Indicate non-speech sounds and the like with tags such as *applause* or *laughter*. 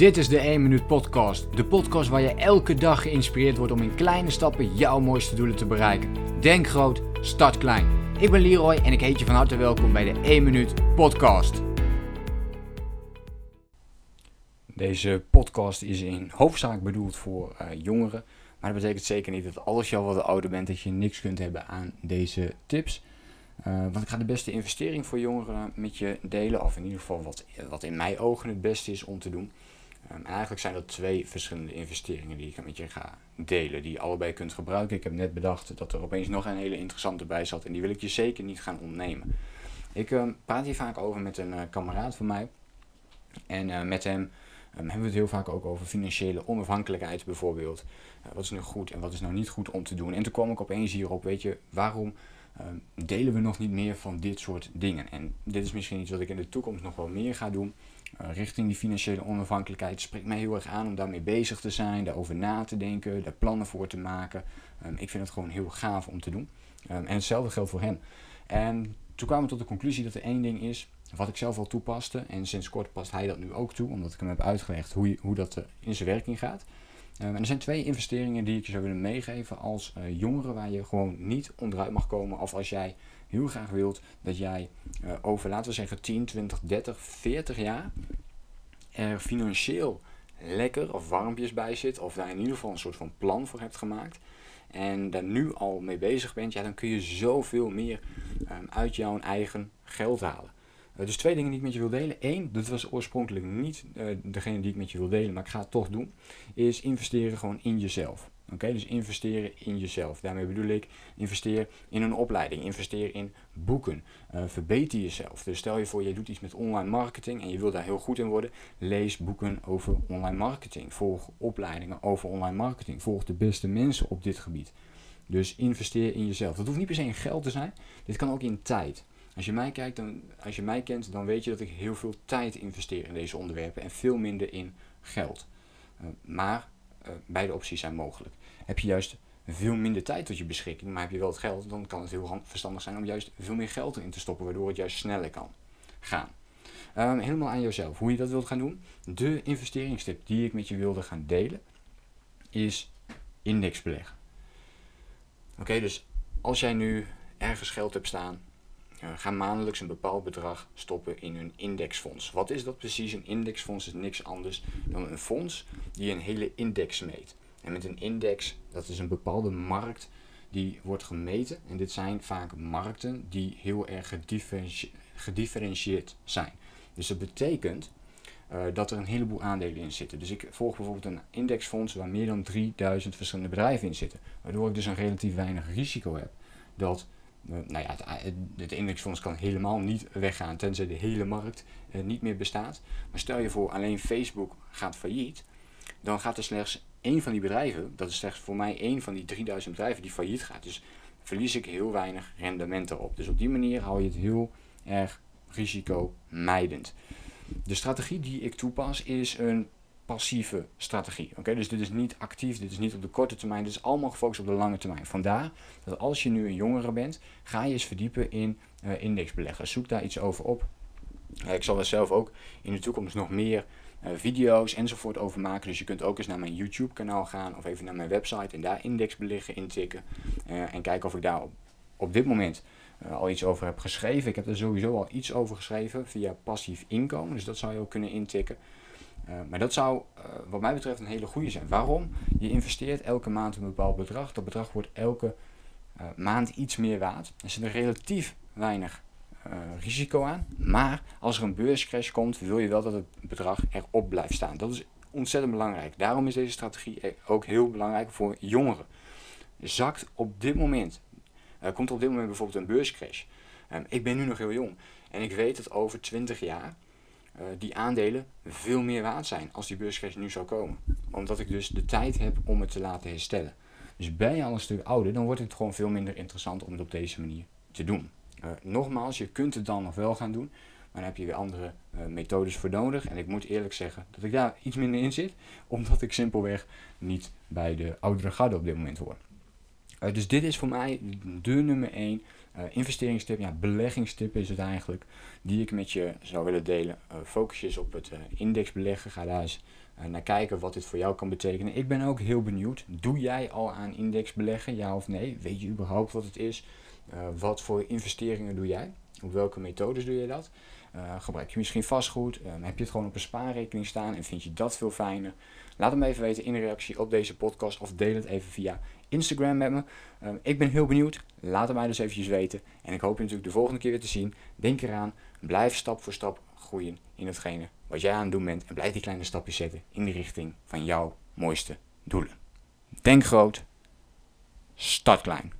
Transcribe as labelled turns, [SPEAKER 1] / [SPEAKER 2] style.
[SPEAKER 1] Dit is de 1 Minuut Podcast. De podcast waar je elke dag geïnspireerd wordt om in kleine stappen jouw mooiste doelen te bereiken. Denk groot, start klein. Ik ben Leroy en ik heet je van harte welkom bij de 1 Minuut Podcast. Deze podcast is in hoofdzaak bedoeld voor uh, jongeren. Maar dat betekent zeker niet dat als je al wat ouder bent, dat je niks kunt hebben aan deze tips. Uh, want ik ga de beste investering voor jongeren met je delen. Of in ieder geval wat, wat in mijn ogen het beste is om te doen. Um, en eigenlijk zijn dat twee verschillende investeringen die ik met je ga delen. Die je allebei kunt gebruiken. Ik heb net bedacht dat er opeens nog een hele interessante bij zat. En die wil ik je zeker niet gaan ontnemen. Ik um, praat hier vaak over met een uh, kameraad van mij. En uh, met hem um, hebben we het heel vaak ook over financiële onafhankelijkheid bijvoorbeeld. wat is nu goed en wat is nou niet goed om te doen. En toen kwam ik opeens hierop, weet je, waarom Ehm, delen we nog niet meer van dit soort dingen. En dit is misschien iets wat ik in de toekomst nog wel meer ga doen. Uh, richting die financiële onafhankelijkheid spreekt mij heel erg aan om daarmee bezig te zijn, daarover na te denken, daar plannen voor te maken. Um, ik vind het gewoon heel gaaf om te doen. Um, en hetzelfde geldt voor hem. En toen kwamen we tot de conclusie dat er één ding is wat ik zelf al toepaste. En sinds kort past hij dat nu ook toe, omdat ik hem heb uitgelegd hoe, hoe dat uh, in zijn werking gaat. Um, en er zijn twee investeringen die ik je zou willen meegeven als uh, jongere waar je gewoon niet onderuit mag komen. Of als jij heel graag wilt dat jij uh, over, laten we zeggen, 10, 20, 30, 40 jaar er financieel lekker of warmpjes bij zit. Of daar in ieder geval een soort van plan voor hebt gemaakt. En daar nu al mee bezig bent, ja, dan kun je zoveel meer um, uit jouw eigen geld halen. Uh, dus twee dingen die ik met je wil delen. Eén, dat was oorspronkelijk niet uh, degene die ik met je wil delen, maar ik ga het toch doen. Is investeren gewoon in jezelf. Oké, dus investeren in jezelf. Daarmee bedoel ik, investeer in een opleiding, investeer in boeken, uh, verbeter jezelf. Dus stel je voor, je doet iets met online marketing en je wil daar heel goed in worden. Lees boeken over online marketing. Volg opleidingen over online marketing. Volg de beste mensen op dit gebied. Dus investeer in jezelf. Dat hoeft niet per se in geld te zijn. Dit kan ook in tijd. Als je mij kijkt, dan, als je mij kent, dan weet je dat ik heel veel tijd investeer in deze onderwerpen en veel minder in geld. Uh, maar uh, beide opties zijn mogelijk. Heb je juist veel minder tijd tot je beschikking, maar heb je wel het geld, dan kan het heel verstandig zijn om juist veel meer geld erin te stoppen, waardoor het juist sneller kan gaan. Um, helemaal aan jezelf. Hoe je dat wilt gaan doen. De investeringstip die ik met je wilde gaan delen, is indexbeleggen. Oké, dus als jij nu ergens geld hebt staan, uh, ga maandelijks een bepaald bedrag stoppen in een indexfonds. Wat is dat precies? Een indexfonds is niks anders dan een fonds die een hele index meet. En met een index, dat is een bepaalde markt die wordt gemeten. En dit zijn vaak markten die heel erg gedifferentie gedifferentieerd zijn. Dus dat betekent uh, dat er een heleboel aandelen in zitten. Dus ik volg bijvoorbeeld een indexfonds waar meer dan 3000 verschillende bedrijven in zitten. Waardoor ik dus een relatief weinig risico heb dat nou ja, het, het, indexfonds kan helemaal niet weggaan tenzij de hele markt uh, niet meer bestaat. Maar stel je voor alleen Facebook gaat failliet, dan gaat er slechts één van die bedrijven, dat is slechts voor mij één van die 3000 bedrijven die failliet gaat. Dus verlies ik heel weinig rendement erop. Dus op die manier hou je het heel erg risicomijdend. De strategie die ik toepas is een passieve strategie. Oké, dus dit is niet actief, dit is niet op de korte termijn, dit is allemaal gefocust op de lange termijn. Vandaar dat als je nu een jongere bent, ga je eens verdiepen in uh, indexbeleggen. Zoek daar iets over op. Uh, ik zal er zelf ook in de toekomst nog meer uh, video's enzovoort over maken. Dus je kunt ook eens naar mijn YouTube kanaal gaan of even naar mijn website en daar indexbeleggen intikken. en kijken of ik daar op, op dit moment al iets over heb geschreven. Ik heb er sowieso al iets over geschreven via passief inkomen. Dus dat zou je ook kunnen intikken. Uh, maar dat zou, uh, wat mij betreft, een hele goede zijn. Waarom? Je investeert elke maand een bepaald bedrag. Dat bedrag wordt elke uh, maand iets meer waard. Er zit er relatief weinig risico aan. Maar als er een beurscrash komt, wil je wel dat het bedrag erop blijft staan. Dat is ontzettend belangrijk. Daarom is deze strategie ook heel belangrijk voor jongeren. Zakt op dit moment, komt op dit moment bijvoorbeeld een beurscrash. Um, ik ben nu nog heel jong en ik weet dat over 20 jaar die aandelen veel meer waard zijn als die beurscrash nu zou komen. Omdat ik dus de tijd heb om het te laten herstellen. Dus ben je al een stuk ouder, dan wordt het gewoon veel minder interessant om het op deze manier te doen. Uh, nogmaals, je kunt het dan nog wel gaan doen, maar dan heb je weer andere uh, methodes voor nodig. En ik moet eerlijk zeggen dat ik daar iets minder in zit, *laughs* omdat ik simpelweg niet bij de oudere garde op dit moment hoor. dus dit is voor mij de nummer 1 uh, investeringstip, ja, beleggingstip is het eigenlijk, die ik met je zou willen delen. Uh, focus je op het uh, indexbeleggen. Ga daar eens naar kijken wat dit voor jou kan betekenen. Ik ben ook heel benieuwd. Doe jij al aan indexbeleggen, ja of nee? Weet je überhaupt wat het is? wat voor investeringen doe jij? Op welke methodes doe je dat? gebruik je misschien vastgoed? heb je het gewoon op een spaarrekening staan en vind je dat veel fijner? Laat hem even weten in de reactie op deze podcast of deel het even via Instagram met me. Ehm, ik ben heel benieuwd. Laat het mij dus eventjes weten. En ik hoop je natuurlijk de volgende keer weer te zien. Denk eraan, blijf stap voor stap groeien in hetgene wat jij aan het doen bent. En blijf die kleine stapjes zetten in de richting van jouw mooiste doelen. Denk groot, start klein.